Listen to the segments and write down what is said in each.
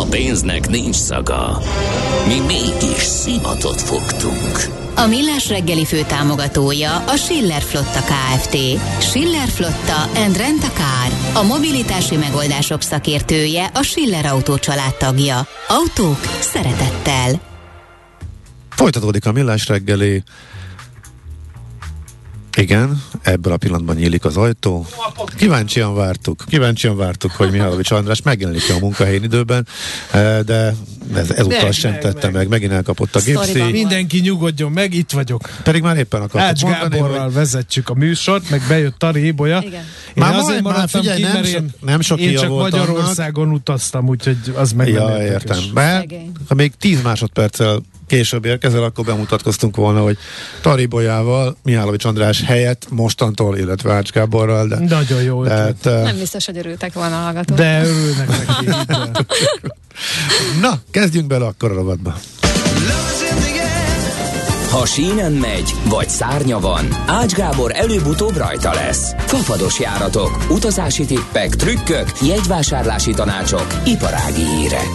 A pénznek nincs szaga. Mi mégis szimatot fogtunk. A Millás reggeli fő támogatója a Schiller Flotta KFT. Schiller Flotta and Rent a Car. A mobilitási megoldások szakértője a Schiller Autó tagja. Autók szeretettel. Folytatódik a Millás reggeli igen, ebből a pillanatban nyílik az ajtó. Kíváncsian vártuk, kíváncsian vártuk, hogy Mihálovics András megjelenik a munkahelyi időben, eh, de ez, ezúttal meg, sem meg, tette meg. meg, megint elkapott a gipszi. Mindenki nyugodjon meg, itt vagyok. Pedig már éppen akartam Ács mondani, Gáborral hogy... vezetjük a műsort, meg bejött Tari Ibolya. Igen. Én már azért már figyelj, ki, nem, én, nem sok én csak Magyarországon annak. utaztam, úgyhogy az meg ja, értem. Mert ha még 10 másodperccel később érkezel, akkor bemutatkoztunk volna, hogy Taribolyával, Mihálovics András helyett mostantól, illetve Ács Gáborral. De, Nagyon jó. Tehát, uh, nem biztos, hogy örültek volna a hallgatók. De örülnek neki. Na, kezdjünk bele akkor a rovatba. Ha sínen megy, vagy szárnya van, Ács Gábor előbb-utóbb rajta lesz. Fafados járatok, utazási tippek, trükkök, jegyvásárlási tanácsok, iparági hírek.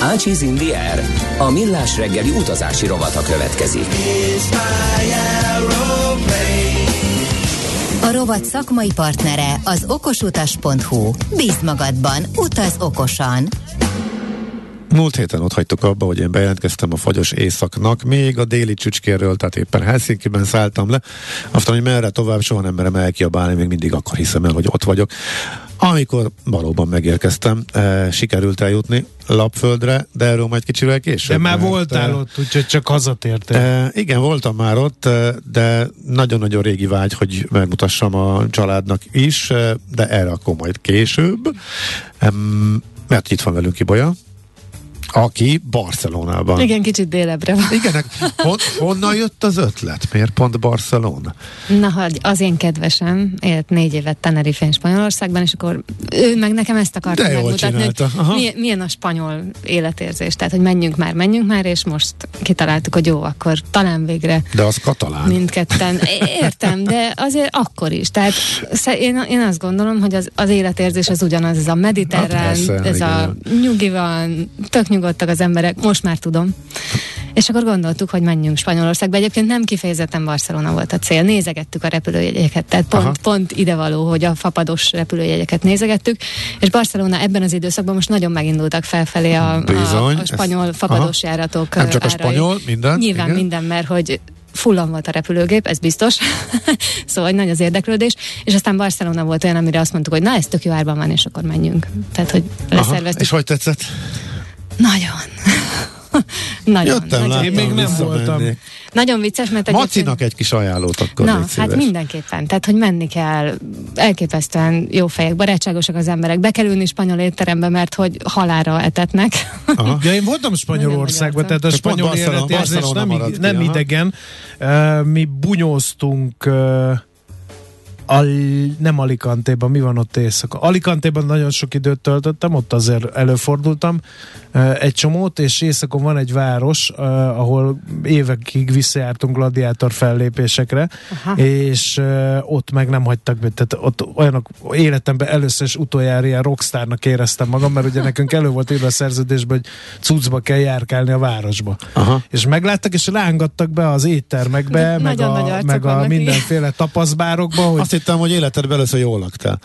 Ácsiz Indier, a millás reggeli utazási rovata következik. A rovat szakmai partnere az okosutas.hu. Bíz magadban, utaz okosan! Múlt héten ott hagytuk abba, hogy én bejelentkeztem a fagyos éjszaknak, még a déli csücskéről, tehát éppen Helsinki-ben szálltam le. Aztán, hogy merre tovább, soha nem merem elkiabálni, még mindig akkor hiszem el, hogy ott vagyok. Amikor valóban megérkeztem, e, sikerült eljutni Lapföldre, de erről majd kicsivel később. De már mert, voltál e, ott, úgyhogy csak hazatértél. E, igen, voltam már ott, de nagyon-nagyon régi vágy, hogy megmutassam a családnak is, de erre akkor majd később. E, mert itt van velünk Ibolya aki Barcelonában. Igen, kicsit délebbre van. Igen, hon, honnan jött az ötlet? Miért pont Barcelona? Na, hogy az én kedvesem élt négy évet Tenerife Spanyolországban, és akkor ő meg nekem ezt akarta De megmutatni, hogy milyen, milyen a spanyol életérzés. Tehát, hogy menjünk már, menjünk már, és most kitaláltuk, hogy jó, akkor talán végre. De az katalán. Mindketten. Értem, de azért akkor is. Tehát én, én azt gondolom, hogy az, az életérzés az ugyanaz, ez a mediterrán, hát persze, ez igen. a nyugi van, tök nyugi nyugodtak az emberek, most már tudom. És akkor gondoltuk, hogy menjünk Spanyolországba. Egyébként nem kifejezetten Barcelona volt a cél. Nézegettük a repülőjegyeket, tehát pont, pont idevaló, hogy a fapados repülőjegyeket nézegettük. És Barcelona ebben az időszakban most nagyon megindultak felfelé a, Bizony, a, a spanyol ez, fapados aha. járatok. Nem csak árai. a spanyol, minden? Nyilván igen. minden, mert hogy fullan volt a repülőgép, ez biztos. szóval nagy az érdeklődés. És aztán Barcelona volt olyan, amire azt mondtuk, hogy na, ez tök jó árban van, és akkor menjünk. Tehát, hogy leszerveztük. És hogy tetszett? Nagyon. nagyon. Jöttem, nagyon. Én még nem voltam. Nagyon vicces, mert egyébként... Macinak egy kis ajánlót akkor Na, hát mindenképpen. Tehát, hogy menni kell. Elképesztően jó fejek, barátságosak az emberek. Be kell ülni spanyol étterembe, mert hogy halára etetnek. Aha. ja, én voltam Spanyolországban, tehát a spanyol életérzés nem, nem idegen. Uh, mi bunyóztunk uh, Al, nem Alicante-ban, mi van ott éjszaka? Alicante-ban nagyon sok időt töltöttem, ott azért előfordultam egy csomót, és éjszakon van egy város, ahol évekig visszajártunk gladiátor fellépésekre, Aha. és ott meg nem hagytak be, tehát ott olyanok életemben először és utoljára ilyen rockstárnak éreztem magam, mert ugye nekünk elő volt írva a szerződésben, hogy cuccba kell járkálni a városba. Aha. És megláttak, és rángattak be az éttermekbe, meg a, meg a mindenféle tapaszbárokba. Hogy Azt hittem, hogy életedben először jól laktál.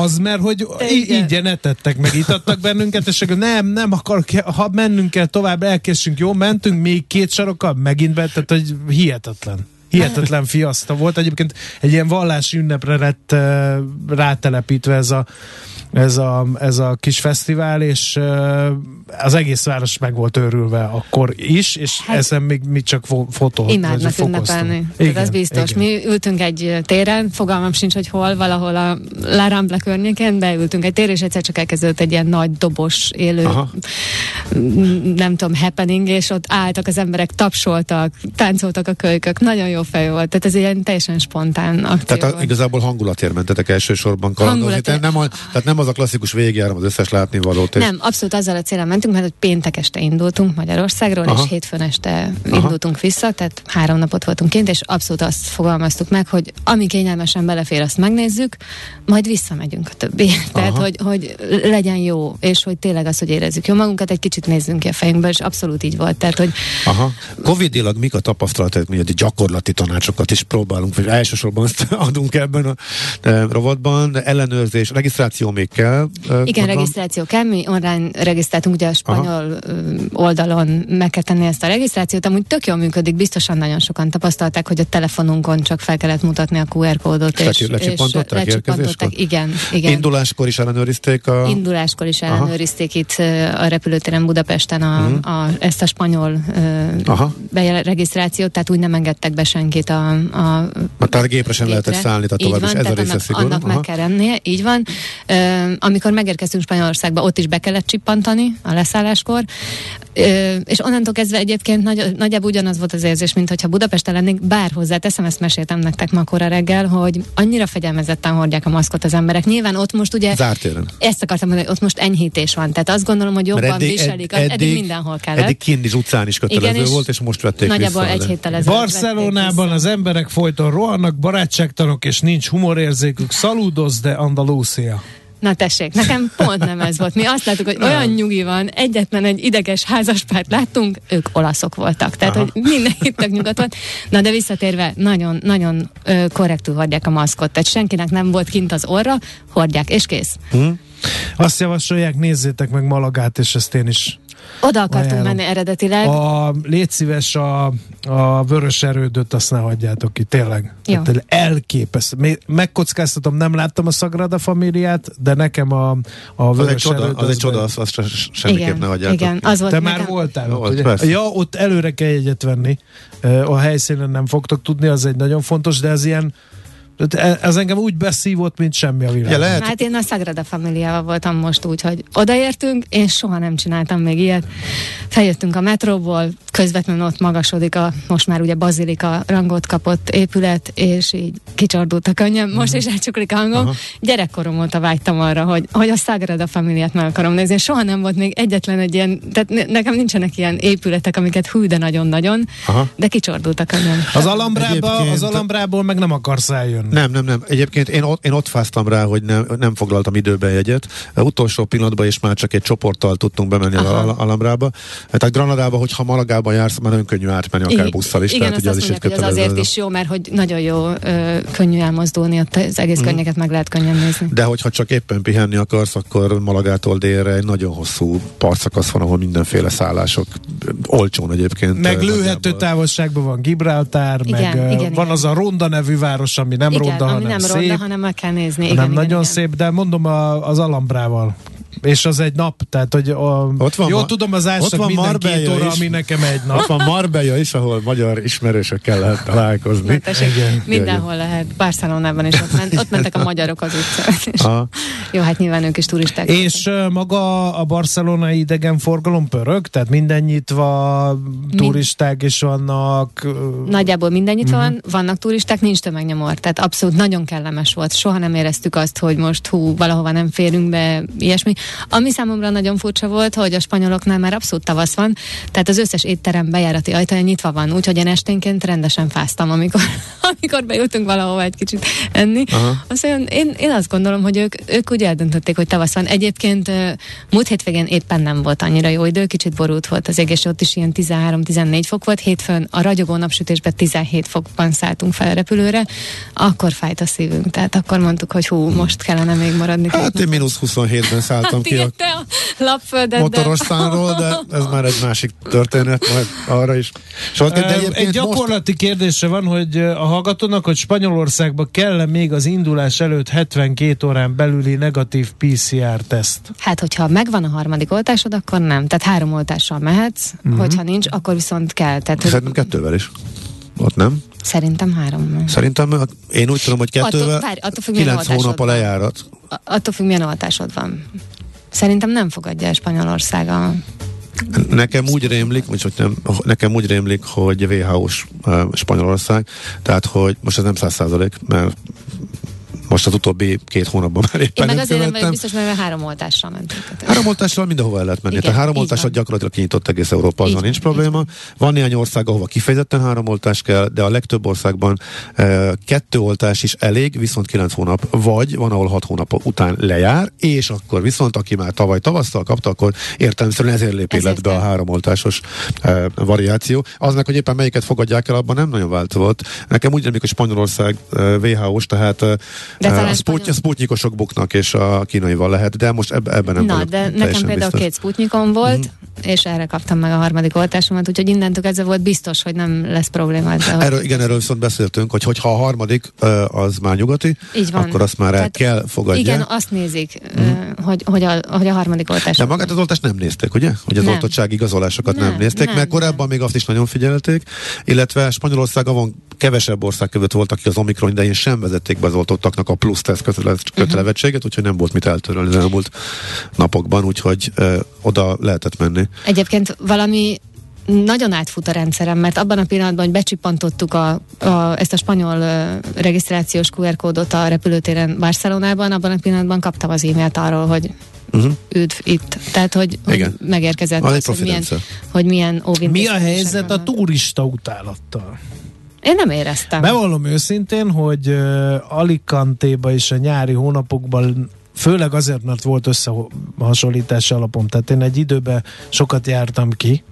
Az, mert hogy így etettek, meg itattak bennünket, és akkor nem, nem akar, ha mennünk kell tovább, elkészünk, jó, mentünk még két sarokkal, megint be, tehát hogy hihetetlen. Hihetetlen fiaszta volt. Egyébként egy ilyen vallási ünnepre lett uh, rátelepítve ez a ez a, ez a kis fesztivál, és az egész város meg volt őrülve akkor is, és hát, ezen még mi csak fo- fotót. Imádnak ünnepelni. Igen, ez biztos. Igen. Mi ültünk egy téren, fogalmam sincs, hogy hol, valahol a La Rambla környéken, beültünk egy tér, és egyszer csak elkezdődött egy ilyen nagy dobos élő, Aha. nem tudom, happening, és ott álltak az emberek, tapsoltak, táncoltak a kölykök, nagyon jó fej volt. Tehát ez ilyen teljesen spontán akció Tehát a, igazából hangulatért mentetek elsősorban kalandozni. Tehát nem, a, tehát nem az a klasszikus végjárom az összes látnivalót. És... Nem, abszolút azzal a célra mentünk, mert hogy péntek este indultunk Magyarországról, Aha. és hétfőn este Aha. indultunk vissza, tehát három napot voltunk kint, és abszolút azt fogalmaztuk meg, hogy ami kényelmesen belefér, azt megnézzük, majd visszamegyünk a többi. Tehát, hogy, hogy legyen jó, és hogy tényleg az, hogy érezzük jó magunkat, egy kicsit nézzünk ki a fejünkbe, és abszolút így volt. Tehát, hogy... Aha. Covid-ilag mik a tapasztalatok, mi gyakorlati tanácsokat is próbálunk, vagy elsősorban azt adunk ebben a rovatban, ellenőrzés, regisztráció még kell. Igen, mondom. regisztráció kell, mi online regisztráltunk, ugye a spanyol Aha. oldalon meg kell tenni ezt a regisztrációt, amúgy tök jól működik, biztosan nagyon sokan tapasztalták, hogy a telefonunkon csak fel kellett mutatni a QR kódot, és, lecsippantották, és lecsippantották igen, igen. Induláskor is ellenőrizték a... Induláskor is ellenőrizték Aha. itt a repülőtéren Budapesten a, uh-huh. a, ezt a spanyol uh, regisztrációt, tehát úgy nem engedtek be senkit a, a a tehát gépre sem lehetett szállni, tehát tovább is ez a része annak, szigorú. Annak Aha. meg kell lennie, így van. Uh, amikor megérkeztünk Spanyolországba, ott is be kellett csippantani a leszálláskor, és onnantól kezdve egyébként nagy, nagyjából ugyanaz volt az érzés, mint hogyha Budapesten lennénk, bár hozzá teszem, ezt meséltem nektek ma kora reggel, hogy annyira fegyelmezetten hordják a maszkot az emberek. Nyilván ott most ugye... Zártéren. Ezt akartam mondani, hogy ott most enyhítés van. Tehát azt gondolom, hogy jobban eddig, viselik. Eddig, eddig mindenhol kellett. Eddig kint is utcán is kötelező Igen, volt, és most vették Nagyjából vissza, egy héttel ezelőtt Barcelonában az emberek folyton rohannak, barátságtanok, és nincs humorérzékük. Saludos de Andalúcia. Na tessék, nekem pont nem ez volt. Mi azt láttuk, hogy olyan nyugi van, egyetlen egy ideges házaspárt láttunk, ők olaszok voltak. Tehát, Aha. hogy mindenki tök volt. Na de visszatérve, nagyon, nagyon ö, korrektül hordják a maszkot. Tehát senkinek nem volt kint az orra, hordják, és kész. Hm? Azt javasolják, nézzétek meg Malagát, és ezt én is oda akartunk ajánlom. menni eredetileg. A, légy szíves, a, a vörös erődöt azt ne hagyjátok ki, tényleg. Jó. Hát, elképesztő. Megkockáztatom, nem láttam a Sagrada Familiát, de nekem a, a vörös az egy csoda, erőd, az, az egy csoda, azt, azt semmiképp igen, ne hagyjátok. Igen, az volt Te nekem... már voltál? Volt, ott, ja, ott előre kell egyet venni. A helyszínen nem fogtok tudni, az egy nagyon fontos, de ez ilyen ez engem úgy beszívott, mint semmi a világ. Ja, lehet. Hát én a Sagrada Familiával voltam most úgy, hogy odaértünk, én soha nem csináltam még ilyet. Feljöttünk a metróból, közvetlenül ott magasodik a most már ugye bazilika rangot kapott épület, és így kicsordult a könnyem, most uh-huh. is elcsuklik a hangom. Uh-huh. Gyerekkorom óta vágytam arra, hogy, hogy a Sagrada Familiát meg akarom nézni. Soha nem volt még egyetlen egy ilyen, tehát nekem nincsenek ilyen épületek, amiket hű, de nagyon-nagyon, de kicsordult a könnyem. Az Alambrába, az Alambrából meg nem akarsz eljönni. Nem, nem, nem. Egyébként én ott, én ott fáztam rá, hogy nem, nem foglaltam időben jegyet. A utolsó pillanatban is már csak egy csoporttal tudtunk bemenni Aha. a Alambrába. Tehát Granadába, hogyha Malagában jársz, már nagyon könnyű átmenni, akár I- busszal is. Igen, tehát, ugye az, is hogy az azért is jó, mert hogy nagyon jó, ö, könnyű elmozdulni, ott az egész mm. környéket meg lehet könnyen nézni. De hogyha csak éppen pihenni akarsz, akkor Malagától délre egy nagyon hosszú partszakasz van, ahol mindenféle szállások olcsón egyébként. Meg lőhető távolságban van Gibraltár, igen, meg igen, van igen. az a Ronda nevű város, ami nem igen, ronda, ami hanem nem szép. ronda, hanem meg kell nézni. Igen, nem igen, nagyon igen. szép, de mondom a, az Alambrával és az egy nap, tehát hogy a, ott van, jó tudom az ásnak minden Marbella két óra, is, ami nekem egy nap. Ott van Marbella is, ahol magyar ismerősökkel lehet találkozni. Na, tessék, Igen. Mindenhol lehet. Barcelonában is ott, ment, ott mentek a magyarok az utcán. Jó, hát nyilván ők is turisták. És voltak. maga a barcelonai idegenforgalom pörög? Tehát minden nyitva, turisták is vannak? Nagyjából minden nyitva uh-huh. van, vannak turisták, nincs tömegnyomor. Tehát abszolút nagyon kellemes volt. Soha nem éreztük azt, hogy most hú, valahova nem férünk be, ilyesmi. Ami számomra nagyon furcsa volt, hogy a spanyoloknál már abszolút tavasz van, tehát az összes étterem bejárati ajtaja nyitva van, úgyhogy én esténként rendesen fáztam, amikor, amikor bejutunk valahova egy kicsit enni. Azt mondja, én, én azt gondolom, hogy ők, ők úgy eldöntötték, hogy tavasz van. Egyébként múlt hétvégén éppen nem volt annyira jó idő, kicsit borult volt az égés, ott is ilyen 13-14 fok volt, hétfőn a ragyogó napsütésben 17 fokban szálltunk fel a repülőre, akkor fájt a szívünk, tehát akkor mondtuk, hogy hú, most kellene még maradni. Hát én mínusz 27-ben szálltam ki a, a lapföldet. Motorostánról, de ez már egy másik történet, majd arra is. Sok, de egy gyakorlati most... kérdése van, hogy a hallgatónak, hogy Spanyolországba kell még az indulás előtt 72 órán belüli negatív PCR-teszt? Hát, hogyha megvan a harmadik oltásod, akkor nem. Tehát három oltással mehetsz, uh-huh. hogyha nincs, akkor viszont kell. Tehát, Szerintem kettővel is. Ott nem? Szerintem három. Szerintem én úgy tudom, hogy kettővel attól, várj, attól függ, kilenc hónap a lejárat. Attól függ, milyen oltásod van. Szerintem nem fogadja el Spanyolország a Nekem úgy rémlik, hogy nem, nekem úgy rémlik, hogy WHO-s uh, Spanyolország, tehát hogy most ez nem száz százalék, mert most az utóbbi két hónapban már éppen Én meg azért nem vagyok biztos, mert három oltással mentünk. Három oltással mindenhova el lehet menni. Igen, Tehát három oltással gyakorlatilag kinyitott egész Európa, azon nincs probléma. Van néhány ország, ahova kifejezetten három oltás kell, de a legtöbb országban e, kettő oltás is elég, viszont kilenc hónap, vagy van, ahol hat hónap után lejár, és akkor viszont, aki már tavaly tavasztal kapta, akkor értelemszerűen ezért lép életbe a három oltásos e, variáció. Az meg, hogy éppen melyiket fogadják el, abban nem nagyon változott. Nekem úgy remélik, hogy Spanyolország e, WHO-s, tehát de a sputny, spanyol... sputnyikosok buknak, és a kínaival lehet, de most eb- ebben nem Na, de nekem például biztos. két sputnyikom volt, mm. és erre kaptam meg a harmadik oltásomat, úgyhogy innentől kezdve volt biztos, hogy nem lesz probléma. Ezzel, erről, igen, erről viszont beszéltünk, hogy ha a harmadik az már nyugati, Így van. akkor azt már el kell fogadni. Igen, azt nézik, mm. hogy, hogy, a, hogy a harmadik oltás. De magát az oltást nem nézték, ugye? Hogy az nem. oltottság igazolásokat nem, nem nézték, nem, mert korábban nem. még azt is nagyon figyelték, illetve Spanyolországon van kevesebb ország között voltak, akik az Omikron idején sem vezették be az oltottaknak a plusz teszt kötelezettséget, uh-huh. úgyhogy nem volt mit eltörölni az elmúlt napokban, úgyhogy ö, oda lehetett menni. Egyébként valami nagyon átfut a rendszerem, mert abban a pillanatban, hogy becsippantottuk a, a, ezt a spanyol uh, regisztrációs QR kódot a repülőtéren Barcelonában, abban a pillanatban kaptam az e-mailt arról, hogy uh-huh. üdv itt. Tehát, hogy, hogy megérkezett az, hogy milyen, hogy milyen Mi a helyzet a turista utálattal? Én nem éreztem. Bevallom őszintén, hogy uh, Alicante-ba is a nyári hónapokban főleg azért, mert volt összehasonlítási alapom, tehát én egy időben sokat jártam ki,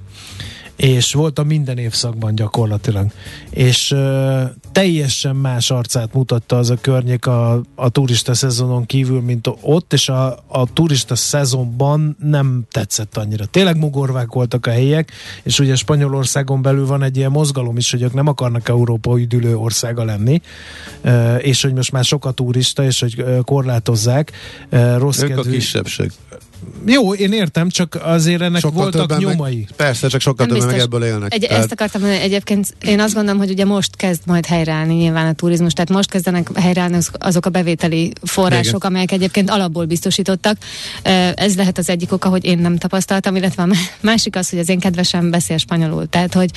és voltam minden évszakban gyakorlatilag. És ö, teljesen más arcát mutatta az a környék a, a turista szezonon kívül, mint ott, és a, a turista szezonban nem tetszett annyira. Tényleg mugorvák voltak a helyek, és ugye Spanyolországon belül van egy ilyen mozgalom is, hogy ők nem akarnak Európa üdülő országa lenni, ö, és hogy most már sokat turista, és hogy korlátozzák. Ö, rossz ők kedvű. a kisebbség. Jó, én értem, csak azért ennek sokkal voltak nyomai. Meg, persze, csak sokkal többen meg ebből élnek. Egy, tehát... Ezt akartam mondani, egyébként én azt gondolom, hogy ugye most kezd majd helyreállni nyilván a turizmus, tehát most kezdenek helyreállni azok a bevételi források, Igen. amelyek egyébként alapból biztosítottak. Ez lehet az egyik oka, hogy én nem tapasztaltam, illetve a másik az, hogy az én kedvesem beszél spanyolul, tehát hogy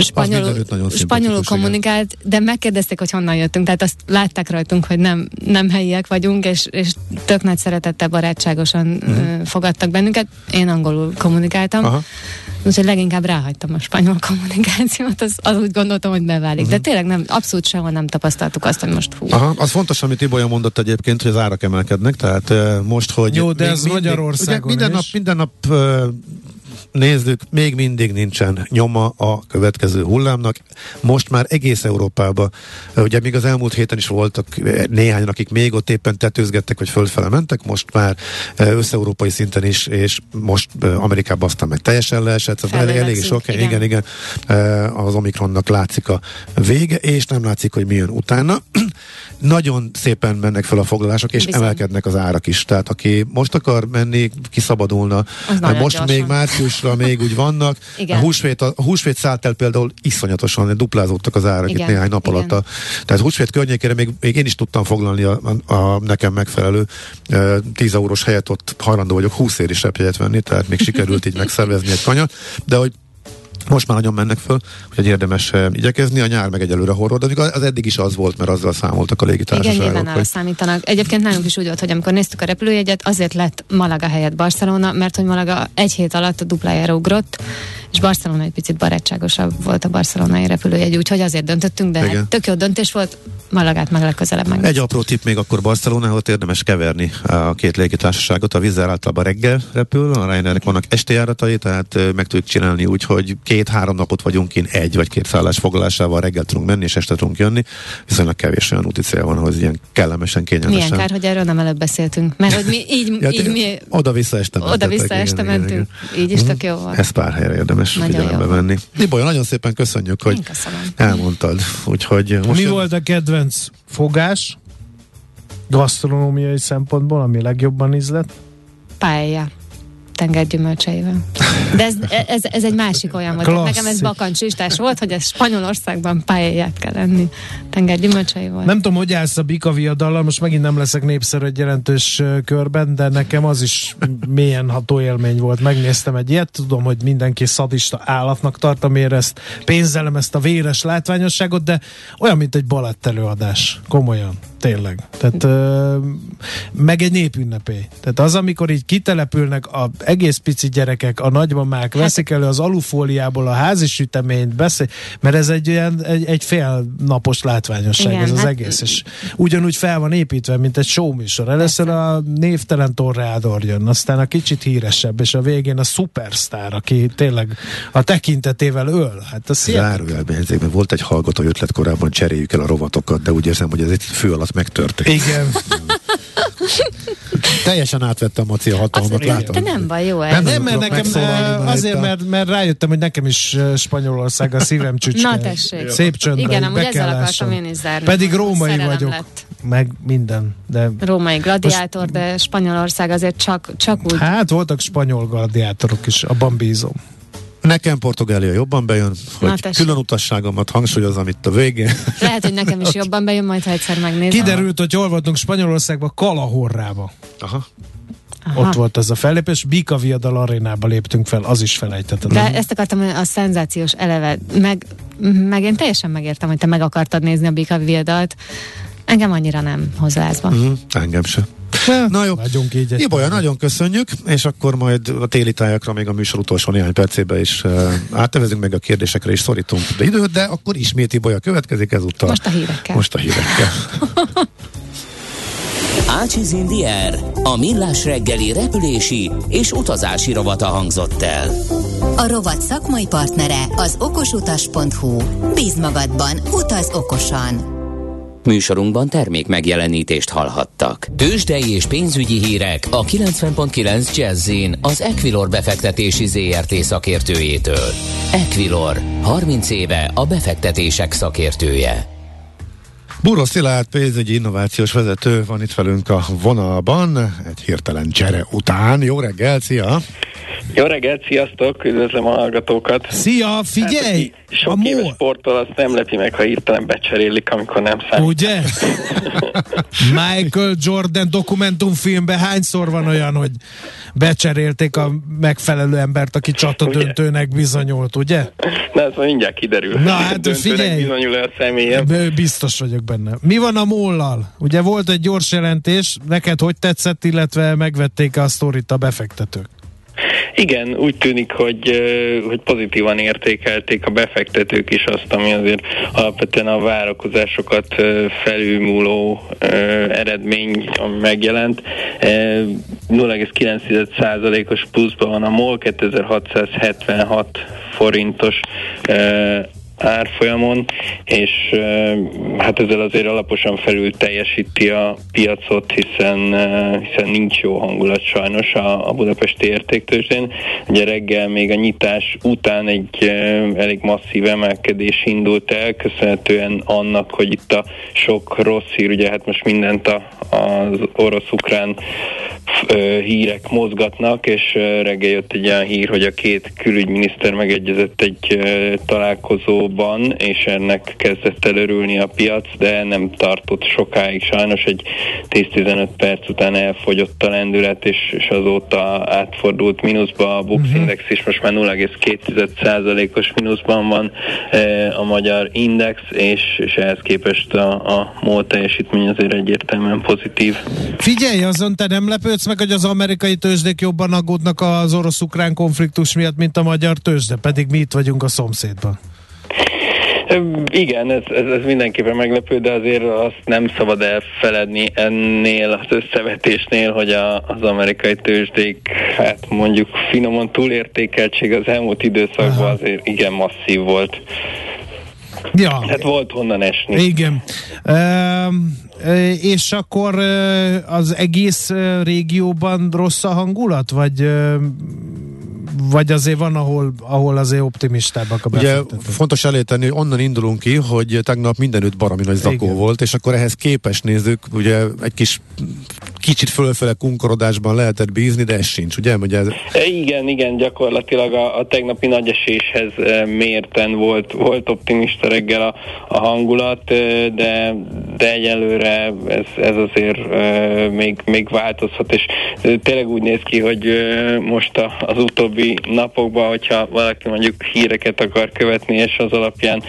spanyolul, spanyolul kommunikált, de megkérdezték, hogy honnan jöttünk, tehát azt látták rajtunk, hogy nem, nem helyiek vagyunk, és, és tök nagy szeretettel, barátságos nyugodtan uh-huh. fogadtak bennünket. Én angolul kommunikáltam. Aha. Úgyhogy leginkább ráhagytam a spanyol kommunikációt, az, az úgy gondoltam, hogy beválik. Uh-huh. De tényleg nem, abszolút sehol nem tapasztaltuk azt, hogy most fú. Aha, az fontos, amit Ibolya mondott egyébként, hogy az árak emelkednek, tehát uh, most, hogy... Jó, de ez Magyarországon ugye minden is. nap, minden nap uh, nézzük, még mindig nincsen nyoma a következő hullámnak. Most már egész Európában, ugye még az elmúlt héten is voltak néhány, akik még ott éppen tetőzgettek, vagy fölfele mentek, most már összeurópai szinten is, és most Amerikában aztán meg teljesen leesett, elég, elég sok, igen. igen, igen, az Omikronnak látszik a vége, és nem látszik, hogy mi jön utána. Nagyon szépen mennek fel a foglalások, és Bizony. emelkednek az árak is. Tehát aki most akar menni, kiszabadulna. Most gyorsan. még márciusra még úgy vannak. Igen. A húsvét, a, húsvét szállt el például iszonyatosan, duplázódtak az árak Igen. itt néhány nap alatt. Tehát húsvét környékére még, még én is tudtam foglalni a, a, a nekem megfelelő e, 10 eurós helyet, ott hajlandó vagyok 20 ér is repjegyet venni, tehát még sikerült így megszervezni egy kanyat, de hogy most már nagyon mennek föl, hogy érdemes uh, igyekezni. A nyár meg egyelőre horror, de az eddig is az volt, mert azzal számoltak a légitársaságok. Igen, nyilván hogy... számítanak. Egyébként nálunk is úgy volt, hogy amikor néztük a repülőjegyet, azért lett Malaga helyett Barcelona, mert hogy Malaga egy hét alatt a duplájára ugrott, és Barcelona egy picit barátságosabb volt a barcelonai repülőjegy, úgyhogy azért döntöttünk, de hát tök jó döntés volt, Malagát meg legközelebb meg. Egy apró tipp még akkor Barcelonához érdemes keverni a két légitársaságot. A Vizer általában reggel repül, a Ryanairnek vannak esti járatai, tehát meg tudjuk csinálni úgy, hogy két-három napot vagyunk kint egy vagy két szállás foglalásával, reggel tudunk menni és este tudunk jönni. Viszonylag kevés olyan úti cél van, ahhoz ilyen kellemesen, kényelmesen. Milyen kár, hogy erről nem előbb beszéltünk. Mert hogy mi így, ja, így mi... Oda-vissza este Oda-vissza este igen, mentünk. Igen, igen. Így is tök jó volt. Ez pár helyre érdemes nagyon figyelembe venni. Ibolya, nagyon szépen köszönjük, hogy elmondtad. Úgyhogy most Mi jön... volt a kedvenc fogás? Gasztronómiai szempontból, ami legjobban ízlet? Paella tengergyümölcseivel. De ez, ez, ez egy másik olyan volt. Klasszik. Nekem ez bakancsistás volt, hogy ez Spanyolországban pályáját kell lenni tengergyümölcseivel. Nem tudom, hogy állsz a bika viadallal, most megint nem leszek népszerű egy jelentős körben, de nekem az is mélyen ható élmény volt. Megnéztem egy ilyet, tudom, hogy mindenki szadista állatnak tart, amiért ezt pénzelem ezt a véres látványosságot, de olyan, mint egy balett előadás. Komolyan. Tényleg. Tehát, ö, meg egy népünnepé. Tehát az, amikor így kitelepülnek a egész pici gyerekek, a nagymamák, hát, veszik elő az alufóliából a házi süteményt, beszél, mert ez egy olyan, egy, egy fél napos látványosság igen, ez az hát, egész, és ugyanúgy fel van építve, mint egy showműsor. Először a névtelen torrádor jön, aztán a kicsit híresebb, és a végén a szupersztár, aki tényleg a tekintetével öl. Hát az Zárójelben volt egy hallgató ötlet korábban, cseréljük el a rovatokat, de úgy érzem, hogy ez egy fő alatt megtörtént. Igen. Teljesen átvettem a Maci a hatalmat, látom. De nem baj, jó Nem, nem mert nekem azért, mert, mert rájöttem, hogy nekem is Spanyolország a szívem csücske. Na tessék. Szép csöndben. Igen, amúgy ezzel akartam én is zárni. Pedig római vagyok. Lett. Meg minden. De római gladiátor, most... de Spanyolország azért csak, csak úgy. Hát voltak spanyol gladiátorok is, abban bízom. Nekem Portugália jobban bejön, hogy Na, külön utasságomat hangsúlyozom itt a végén. Lehet, hogy nekem is jobban bejön, majd ha egyszer megnézem. Kiderült, hogy hol voltunk Spanyolországban, Kalahorrába. Aha. Aha. Ott volt ez a fellépés, Bika Viadal arénába léptünk fel, az is felejtetlen. De ezt akartam, hogy a szenzációs eleve, meg, meg én teljesen megértem, hogy te meg akartad nézni a Bika Viadalt. Engem annyira nem hozzáázva. Mm, engem sem. Na jó, Vagyunk így Ibolya, nagyon köszönjük, és akkor majd a téli tájakra még a műsor utolsó néhány percébe is uh, áttevezünk meg a kérdésekre, és szorítunk de időt, de akkor ismét Ibolya következik ezúttal. Most a hírekkel. Most a hírekkel. Ácsiz Indier, a millás reggeli repülési és utazási rovata hangzott el. A rovat szakmai partnere az okosutas.hu. Bíz magadban, utaz okosan! Műsorunkban termék megjelenítést hallhattak. Tőzsdei és pénzügyi hírek a 90.9 jazz az Equilor befektetési ZRT szakértőjétől. Equilor, 30 éve a befektetések szakértője. Buró Szilárd pénzügyi innovációs vezető van itt velünk a vonalban, egy hirtelen csere után. Jó reggel, szia! Jó reggelt, sziasztok, üdvözlöm a hallgatókat. Szia, figyelj! Hát, sok a éves sporttól azt nem lepi meg, ha hirtelen becserélik, amikor nem számít. Ugye? Michael Jordan dokumentumfilmben hányszor van olyan, hogy becserélték a megfelelő embert, aki csata döntőnek bizonyult, ugye? Na, ez mindjárt kiderül. Na hát figyelj! bizonyul a személyem. Biztos vagyok benne. Mi van a mollal? Ugye volt egy gyors jelentés, neked hogy tetszett, illetve megvették a sztorit a befektetők? Igen, úgy tűnik, hogy, hogy pozitívan értékelték a befektetők is azt, ami azért alapvetően a várakozásokat felülmúló eredmény megjelent. 0,9%-os pluszban van a MOL, 2676 forintos árfolyamon, és hát ezzel azért alaposan felül teljesíti a piacot, hiszen, hiszen nincs jó hangulat sajnos a, a budapesti értéktőzsdén. Ugye reggel még a nyitás után egy elég masszív emelkedés indult el, köszönhetően annak, hogy itt a sok rossz hír, ugye hát most mindent a, az orosz-ukrán hírek mozgatnak, és reggel jött egy olyan hír, hogy a két külügyminiszter megegyezett egy találkozóban, és ennek kezdett el örülni a piac, de nem tartott sokáig sajnos, egy 10-15 perc után elfogyott a lendület, és, és azóta átfordult mínuszba, a Bux uh-huh. Index is most már 0,2%-os mínuszban van a magyar index, és, és ehhez képest a, a MOL teljesítmény azért egyértelműen pozitív. Figyelj, azon te nem lepődsz meg, hogy az amerikai tőzsdék jobban aggódnak az orosz-ukrán konfliktus miatt, mint a magyar tőzsde, pedig mi itt vagyunk a szomszédban. Igen, ez, ez, ez mindenképpen meglepő, de azért azt nem szabad elfeledni ennél az összevetésnél, hogy a, az amerikai tőzsdék, hát mondjuk finoman túlértékeltség az elmúlt időszakban Aha. azért igen masszív volt. Ja. Tehát volt honnan esni. Igen. Um, és akkor az egész régióban rossz a hangulat, vagy vagy azért van, ahol, ahol azért optimistábbak a? Ugye fontos eléteni, hogy onnan indulunk ki, hogy tegnap mindenütt baromi nagy zakó volt, és akkor ehhez képes nézzük, ugye egy kis kicsit fölfele kunkorodásban lehetett bízni, de ez sincs, ugye? ugye ez... E, igen, igen, gyakorlatilag a, a tegnapi nagy eséshez e, mérten volt, volt optimista reggel a, a hangulat, e, de, de egyelőre ez, ez azért még, még változhat, és tényleg úgy néz ki, hogy most az utóbbi napokban, hogyha valaki mondjuk híreket akar követni, és az alapján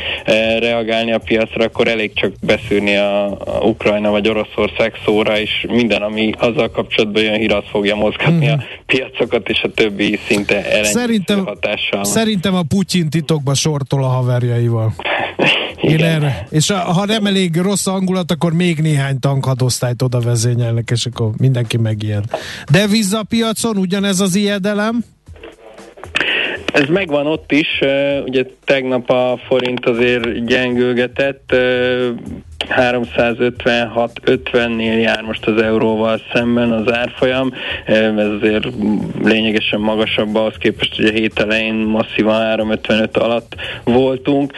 reagálni a piacra, akkor elég csak beszűrni a, a Ukrajna vagy Oroszország szóra, és minden, ami azzal kapcsolatban jön hír, az fogja mozgatni mm. a piacokat, és a többi szinte szerintem, hatással. Szerintem a Putyin titokba sortol a haverjaival. Én erre. És a, ha nem elég rossz hangulat, akkor még néhány tankhadosztályt oda vezényelnek, és akkor mindenki megijed. De piacon ugyanez az ijedelem? Ez megvan ott is, ugye tegnap a forint azért gyengülgetett, 356-50-nél jár most az euróval szemben az árfolyam, ez azért lényegesen magasabb ahhoz képest, hogy a hét elején masszívan 355 alatt voltunk,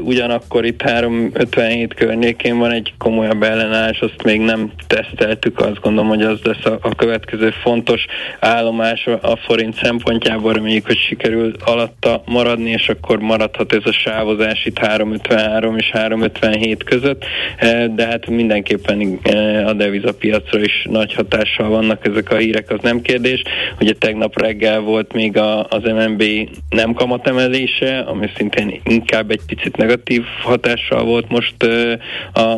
ugyanakkor itt 357 környékén van egy komolyabb ellenállás, azt még nem teszteltük, azt gondolom, hogy az lesz a, a következő fontos állomás a forint szempontjából, reméljük, hogy sikerül alatta maradni, és akkor maradhat ez a sávozás itt 353 és 357 között. Eh, de hát mindenképpen eh, a devizapiacra is nagy hatással vannak ezek a hírek, az nem kérdés. Ugye tegnap reggel volt még a, az MNB nem kamatemelése, ami szintén inkább egy picit negatív hatással volt most eh,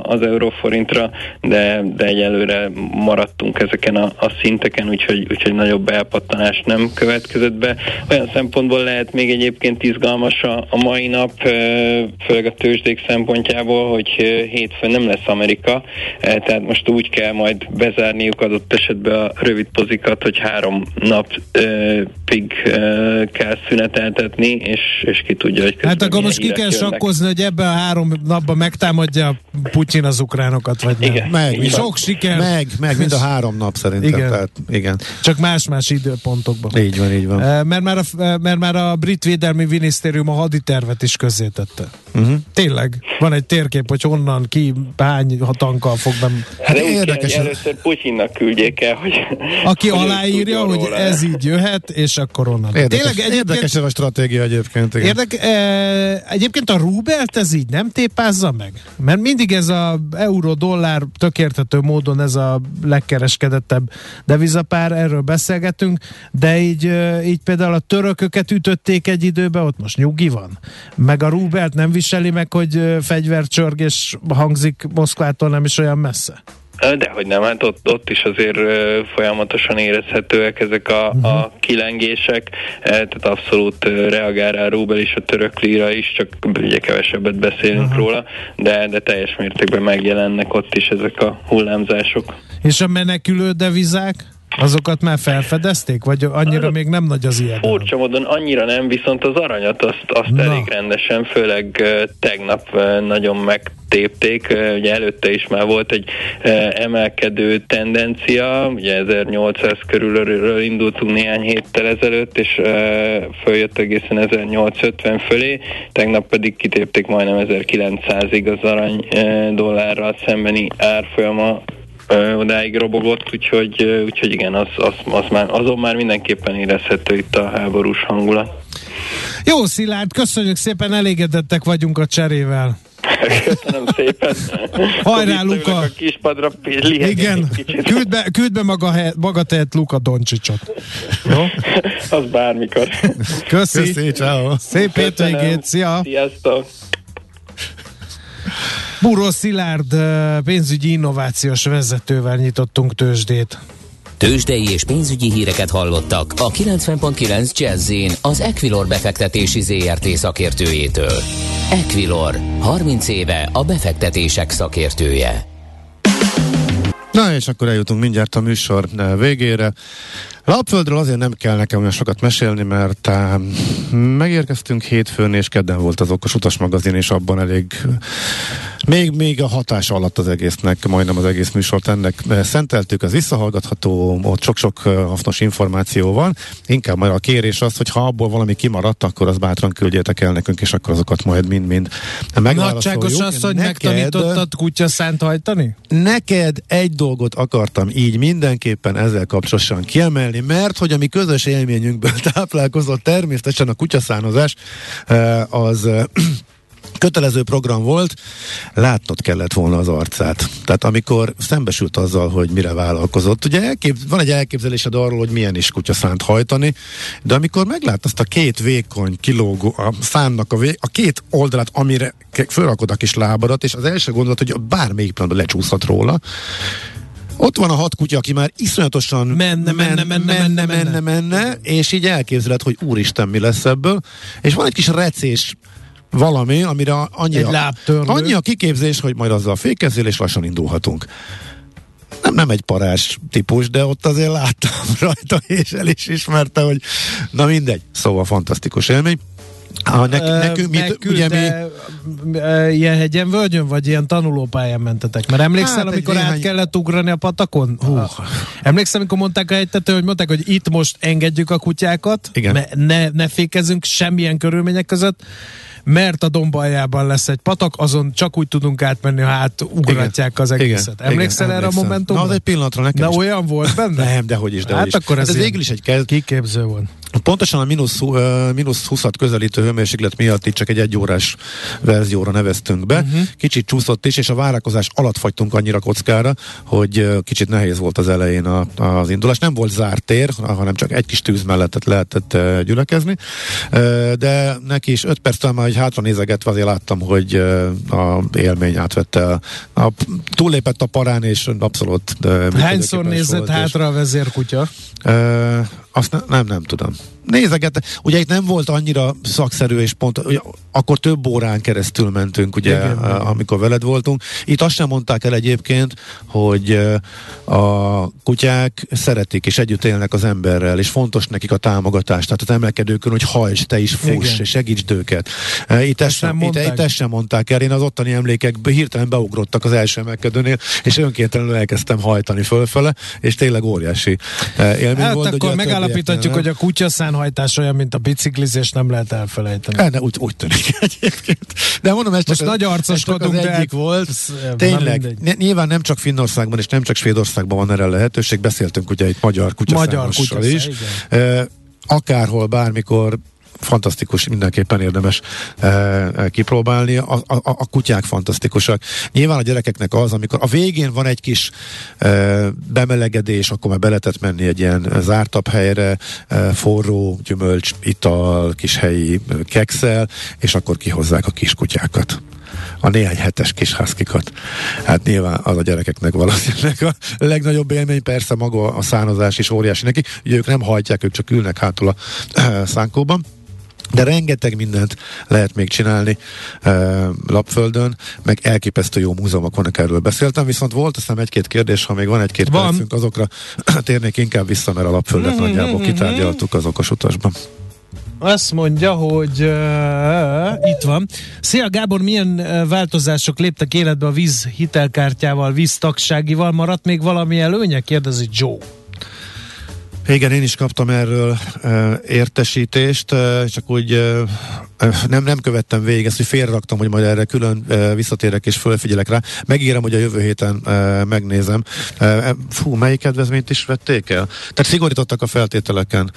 az euróforintra, de, de egyelőre maradtunk ezeken a, a szinteken, úgyhogy, úgyhogy nagyobb elpattanás nem következett be. Olyan szempontból lehet még egyébként izgalmas a, a mai nap, főleg a tőzsdék szempontjából, hogy hétfőn nem lesz Amerika, eh, tehát most úgy kell majd bezárniuk adott esetben a rövid pozikat, hogy három napig eh, kell szüneteltetni, és, és ki tudja, hogy Hát akkor most ki kell sakkozni, hogy ebben a három napban megtámadja Putyin az ukránokat, vagy nem? Igen. Meg, sok siker. Meg, meg, mind a három nap szerintem. Igen. Tehát, igen. Csak más-más időpontokban. Így van, így van. Eh, mert már a, mert már a brit védelmi minisztérium a haditervet is közzétette. Uh-huh. Tényleg, van egy térkép, hogy honnan ki hány tankkal fog be... Hát de érdekes. Kell, először Putyinnak küldjék el, hogy... Aki hogy aláírja, hogy róla. ez így jöhet, és akkor onnan. Érdekes, Tényleg, egyébként, érdekes ez a stratégia egyébként. Igen. Érdek, e, egyébként a Rubelt ez így nem tépázza meg? Mert mindig ez a euró-dollár tökértető módon ez a legkereskedettebb devizapár, erről beszélgetünk, de így, e, így például a törököket ütötték egy időben, ott most nyugi van. Meg a Rubelt nem viseli meg, hogy e, fegyvercsörgés hangzik Moszkvától nem is olyan messze. De hogy nem, hát ott, ott is azért folyamatosan érezhetőek ezek a, uh-huh. a kilengések, tehát abszolút reagál rá a rubel és a török lira is, csak ugye kevesebbet beszélünk uh-huh. róla, de, de teljes mértékben megjelennek ott is ezek a hullámzások. És a menekülő devizák? Azokat már felfedezték, vagy annyira az még nem nagy az ilyen? Furcsa módon annyira nem, viszont az aranyat azt, azt elég rendesen, főleg tegnap nagyon megtépték, uh, ugye előtte is már volt egy emelkedő tendencia, ugye 1800 körülről indultunk néhány héttel ezelőtt, és följött egészen 1850 fölé, tegnap pedig kitépték majdnem 1900-ig az arany dollárral szembeni árfolyama odáig robogott, úgyhogy, úgyhogy igen, az, az, az már, azon már mindenképpen érezhető itt a háborús hangulat. Jó, Szilárd, köszönjük szépen, elégedettek vagyunk a cserével. Köszönöm szépen. Hajrá, Luka! A kispadra Igen, küld be, küld be maga, maga tehet Luka Doncsicsot. Jó? Az bármikor. Köszi. Köszi, ciao. Szép hétvégét, szia! Sziasztok! Buró Szilárd pénzügyi innovációs vezetővel nyitottunk tőzsdét. Tőzsdei és pénzügyi híreket hallottak a 90.9 jazz az Equilor befektetési ZRT szakértőjétől. Equilor, 30 éve a befektetések szakértője. Na és akkor eljutunk mindjárt a műsor végére. Lapföldről azért nem kell nekem olyan sokat mesélni, mert megérkeztünk hétfőn, és kedden volt az Okos Utas magazin, és abban elég Még, még a hatás alatt az egésznek, majdnem az egész műsort ennek szenteltük, az visszahallgatható, ott sok-sok hasznos információ van. Inkább majd a kérés az, hogy ha abból valami kimaradt, akkor az bátran küldjétek el nekünk, és akkor azokat majd mind-mind megválaszoljuk. Nagyságos hogy megtanítottad kutya szánt hajtani? Neked egy dolgot akartam így mindenképpen ezzel kapcsolatosan kiemelni, mert hogy a mi közös élményünkből táplálkozott természetesen a kutyaszánozás, az kötelező program volt, látnod kellett volna az arcát. Tehát amikor szembesült azzal, hogy mire vállalkozott, ugye elkép, van egy elképzelésed arról, hogy milyen is kutya szánt hajtani, de amikor meglát azt a két vékony kilógó, a szánnak a, vé, a két oldalát, amire fölrakod a kis lábadat, és az első gondolat, hogy bármelyik pillanatban lecsúszhat róla, ott van a hat kutya, aki már iszonyatosan menne, menne, menne, menne, menne, menne, menne, és így elképzeled, hogy úristen, mi lesz ebből. És van egy kis recés valami, amire annyi, a, annyi a kiképzés, hogy majd azzal fékezzél, és lassan indulhatunk. Nem, nem egy parás típus, de ott azért láttam rajta, és el is ismerte, hogy na mindegy. Szóval fantasztikus élmény. Ha nek, nekünk, mit, ugye mi... ilyen hegyen völgyön, vagy ilyen tanulópályán mentetek? Mert emlékszel, hát amikor át néhány... kellett ugrani a patakon? Hú. Emlékszel, amikor mondták a hegytető, hogy mondták, hogy itt most engedjük a kutyákat, Igen. Ne, ne fékezünk semmilyen körülmények között, mert a dombaljában lesz egy patak, azon csak úgy tudunk átmenni, ha hát ugratják az egészet. Igen, Emlékszel igen, erre emlékszem. a momentumra? Na, az egy pillanatra nekem Na, is. olyan volt benne? Nem, dehogy is, dehogy hát is. akkor ez, hát ez végül is egy kezd... kiképző volt. Pontosan a mínusz, uh, mínusz 20 közelítő hőmérséklet miatt itt csak egy egyórás verzióra neveztünk be. Uh-huh. Kicsit csúszott is, és a várakozás alatt fagytunk annyira kockára, hogy uh, kicsit nehéz volt az elején a, az indulás. Nem volt zárt tér, hanem csak egy kis tűz mellett lehetett uh, gyülekezni, uh, de neki is 5 perc talán már, hogy hátra nézegetve azért láttam, hogy uh, a élmény átvette. A, a, túllépett a parán, és abszolút... Uh, Hányszor nézett hátra a vezérkutya? Uh, azt ne, nem, nem tudom nézeget, ugye itt nem volt annyira szakszerű, és pont ugye, akkor több órán keresztül mentünk, ugye, igen, amikor veled voltunk. Itt azt sem mondták el egyébként, hogy a kutyák szeretik és együtt élnek az emberrel, és fontos nekik a támogatás, tehát az emelkedőkön, hogy hajts, te is fuss, igen. és segítsd őket. Itt ezt, sem, itt, itt ezt sem mondták el, én az ottani emlékek hirtelen beugrottak az első emelkedőnél, és önkéntelenül elkezdtem hajtani fölfele, és tényleg óriási élmény hát volt. akkor megállapíthatjuk, hogy a kutyaszán hajtás olyan, mint a biciklizés, nem lehet elfelejteni. El, ne, úgy, úgy tűnik egyébként. De mondom, ez csak Most az, nagy arcoskodunk, az egyik volt. Tényleg, nem nyilván nem csak Finnországban és nem csak Svédországban van erre lehetőség, beszéltünk ugye itt magyar kutyaszámossal is. Igen. Akárhol, bármikor fantasztikus, mindenképpen érdemes e, kipróbálni. A, a, a kutyák fantasztikusak. Nyilván a gyerekeknek az, amikor a végén van egy kis e, bemelegedés, akkor már beletett menni egy ilyen zártabb helyre, e, forró gyümölcs, ital, kis helyi kekszel, és akkor kihozzák a kis kutyákat a néhány hetes kis haszkikat. Hát nyilván az a gyerekeknek valószínűleg a legnagyobb élmény, persze maga a szánozás is óriási neki, ők nem hajtják, ők csak ülnek hátul a szánkóban. De rengeteg mindent lehet még csinálni uh, Lapföldön, meg elképesztő jó múzeumok vannak, erről beszéltem, viszont volt aztán egy-két kérdés, ha még van egy-két van. percünk, azokra térnék inkább vissza, mert a Lapföldet mm-hmm. nagyjából kitárgyaltuk az okos utasban. Azt mondja, hogy uh, itt van. Szia Gábor, milyen uh, változások léptek életbe a víz hitelkártyával, víz tagságival? Maradt még valami előnye? Kérdezi Joe. Igen, én is kaptam erről uh, értesítést, uh, csak úgy uh, nem, nem követtem végig ezt, hogy félraktam, hogy majd erre külön uh, visszatérek és fölfigyelek rá. Megígérem, hogy a jövő héten uh, megnézem. Uh, fú, melyik kedvezményt is vették el? Tehát szigorítottak a feltételeken.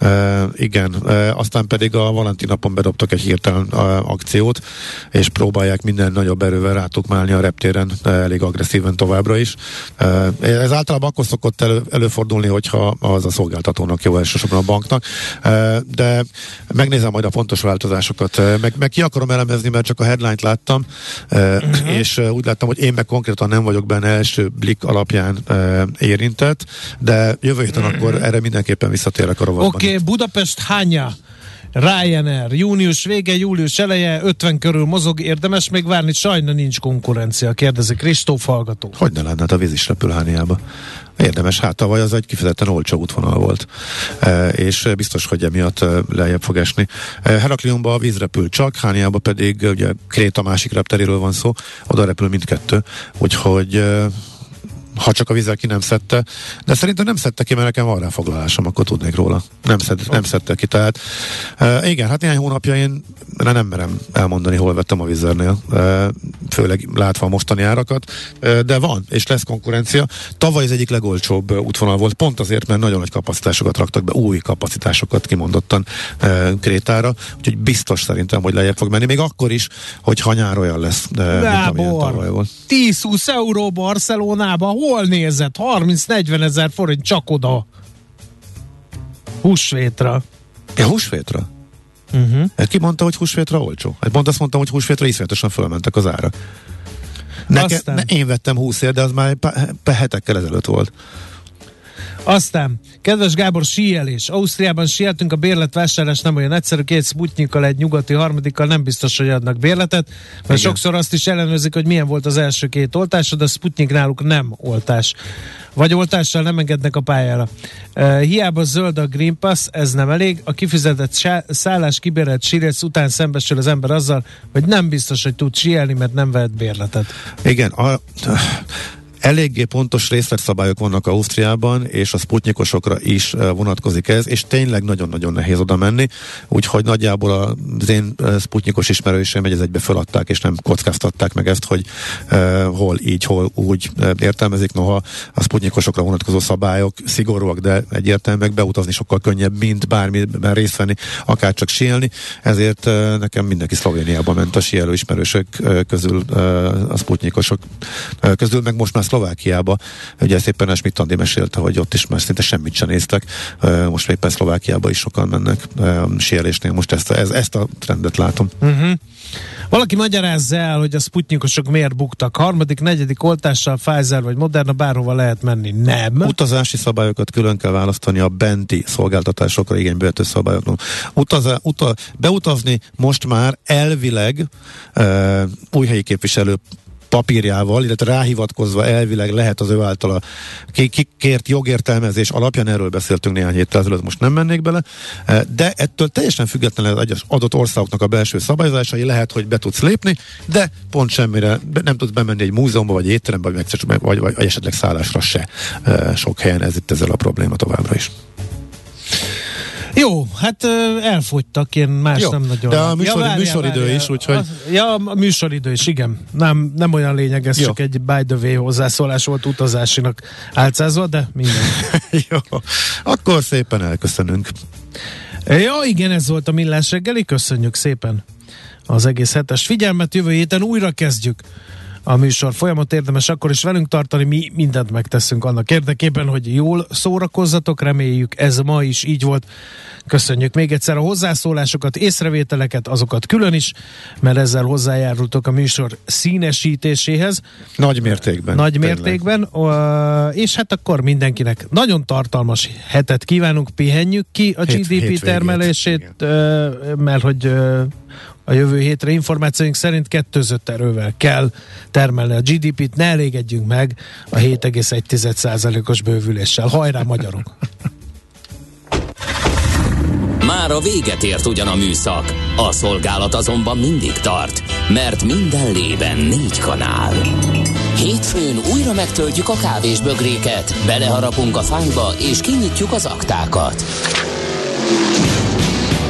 Uh, igen. Uh, aztán pedig a Valentin napon bedobtak egy hirtelen uh, akciót, és próbálják minden nagyobb erővel rátukmálni a reptéren uh, elég agresszíven továbbra is. Uh, ez általában akkor szokott elő, előfordulni, hogyha az a szolgáltatónak jó, elsősorban a banknak. De megnézem majd a pontos változás várakozásokat. Meg, meg ki akarom elemezni, mert csak a headline-t láttam, uh-huh. és úgy láttam, hogy én meg konkrétan nem vagyok benne első blik alapján érintett, de jövő héten uh-huh. akkor erre mindenképpen visszatérek a rovatban. Oké, okay, Budapest hánya Ryanair, június vége, július eleje, 50 körül mozog, érdemes még várni, sajna nincs konkurencia, kérdezi Kristóf hallgató. Hogy ne lenne hát a víz is repül Hániába? Érdemes, hát tavaly az egy kifejezetten olcsó útvonal volt, e, és biztos, hogy emiatt e, lejjebb fog esni. E, Heraklionban a víz repül csak, Hániába pedig ugye Kréta másik repteréről van szó, oda repül mindkettő, úgyhogy e, ha csak a vízzel ki nem szedte, de szerintem nem szedte ki, mert nekem van rá foglalásom, akkor tudnék róla. Nem, szed, nem szedte ki, tehát e, igen, hát néhány hónapja én nem merem elmondani, hol vettem a vizernél, e, főleg látva a mostani árakat, e, de van, és lesz konkurencia. Tavaly az egyik legolcsóbb útvonal volt, pont azért, mert nagyon nagy kapacitásokat raktak be, új kapacitásokat kimondottan e, Krétára, úgyhogy biztos szerintem, hogy lejjebb fog menni, még akkor is, hogy ha nyár olyan lesz, de, mint amilyen tavaly volt. 10-20 euró Barcelonába, hol nézett? 30-40 ezer forint csak oda. Húsvétra. Ja, húsvétra? Uh-huh. Ki mondta, hogy húsvétra olcsó? Hát pont azt mondtam, hogy húsvétra iszonyatosan fölmentek az árak. Neke, Aztán... ne, én vettem 20 de az már hetekkel ezelőtt volt. Aztán, kedves Gábor, síelés. Ausztriában sieltünk, a bérletvásárlás nem olyan egyszerű, két sputnyikkal, egy nyugati harmadikkal nem biztos, hogy adnak bérletet, mert Igen. sokszor azt is ellenőrzik, hogy milyen volt az első két oltás, de a sputnyik náluk nem oltás. Vagy oltással nem engednek a pályára. Uh, hiába zöld a Green Pass, ez nem elég. A kifizetett szállás kibérelt sírec után szembesül az ember azzal, hogy nem biztos, hogy tud síelni, mert nem vehet bérletet. Igen, a, Eléggé pontos részletszabályok vannak Ausztriában, és a sputnikosokra is vonatkozik ez, és tényleg nagyon-nagyon nehéz oda menni, úgyhogy nagyjából az én sputnikos ismerőseim egy egybe feladták, és nem kockáztatták meg ezt, hogy uh, hol így, hol úgy értelmezik, noha a sputnikosokra vonatkozó szabályok szigorúak, de egyértelműen beutazni sokkal könnyebb, mint bármiben részt venni, akár csak síelni, ezért uh, nekem mindenki Szlovéniában ment a síelő ismerősök uh, közül, uh, a sputnikosok uh, közül, meg most már Szlovákiába. Ugye szépen Schmidt Andi mesélte, hogy ott is már szinte semmit sem néztek. Most éppen Szlovákiába is sokan mennek sérülésnél. Most ezt a, ez, ezt a trendet látom. Uh-huh. Valaki magyarázza el, hogy a sputnikosok miért buktak. Harmadik, negyedik oltással Pfizer vagy Moderna bárhova lehet menni. Nem. Utazási szabályokat külön kell választani a benti szolgáltatásokra igénybevető szabályokról. Utazá, uta, beutazni most már elvileg uh, új helyi képviselő papírjával, illetve ráhivatkozva elvileg lehet az ő általa kikért jogértelmezés alapján, erről beszéltünk néhány héttel ezelőtt, most nem mennék bele, e, de ettől teljesen függetlenül az adott országoknak a belső szabályozásai lehet, hogy be tudsz lépni, de pont semmire nem tudsz bemenni egy múzeumba, vagy étterembe, vagy, vagy, vagy, esetleg szállásra se e, sok helyen, ez itt ezzel a probléma továbbra is. Jó, hát elfogytak, én más Jó, nem nagyon. De a műsor, ja, várjál, műsoridő várjál, is, úgyhogy... Az, ja, a műsoridő is, igen. Nem, nem olyan lényeges, Jó. csak egy by the way hozzászólás volt utazásinak álcázva, de minden. Jó, akkor szépen elköszönünk. Ja, igen, ez volt a millás reggeli, köszönjük szépen az egész hetes figyelmet, jövő héten újra kezdjük a műsor folyamat érdemes akkor is velünk tartani, mi mindent megteszünk annak érdekében, hogy jól szórakozzatok, reméljük ez ma is így volt. Köszönjük még egyszer a hozzászólásokat, észrevételeket, azokat külön is, mert ezzel hozzájárultok a műsor színesítéséhez. Nagy mértékben. Nagy tényleg. mértékben, és hát akkor mindenkinek nagyon tartalmas hetet kívánunk, pihenjük ki a Hét, GDP termelését, mert hogy a jövő hétre információink szerint kettőzött erővel kell termelni a GDP-t, ne elégedjünk meg a 7,1%-os bővüléssel. Hajrá magyarok! Már a véget ért ugyan a műszak, a szolgálat azonban mindig tart, mert minden lében négy kanál. Hétfőn újra megtöltjük a kávésbögréket, beleharapunk a fányba és kinyitjuk az aktákat.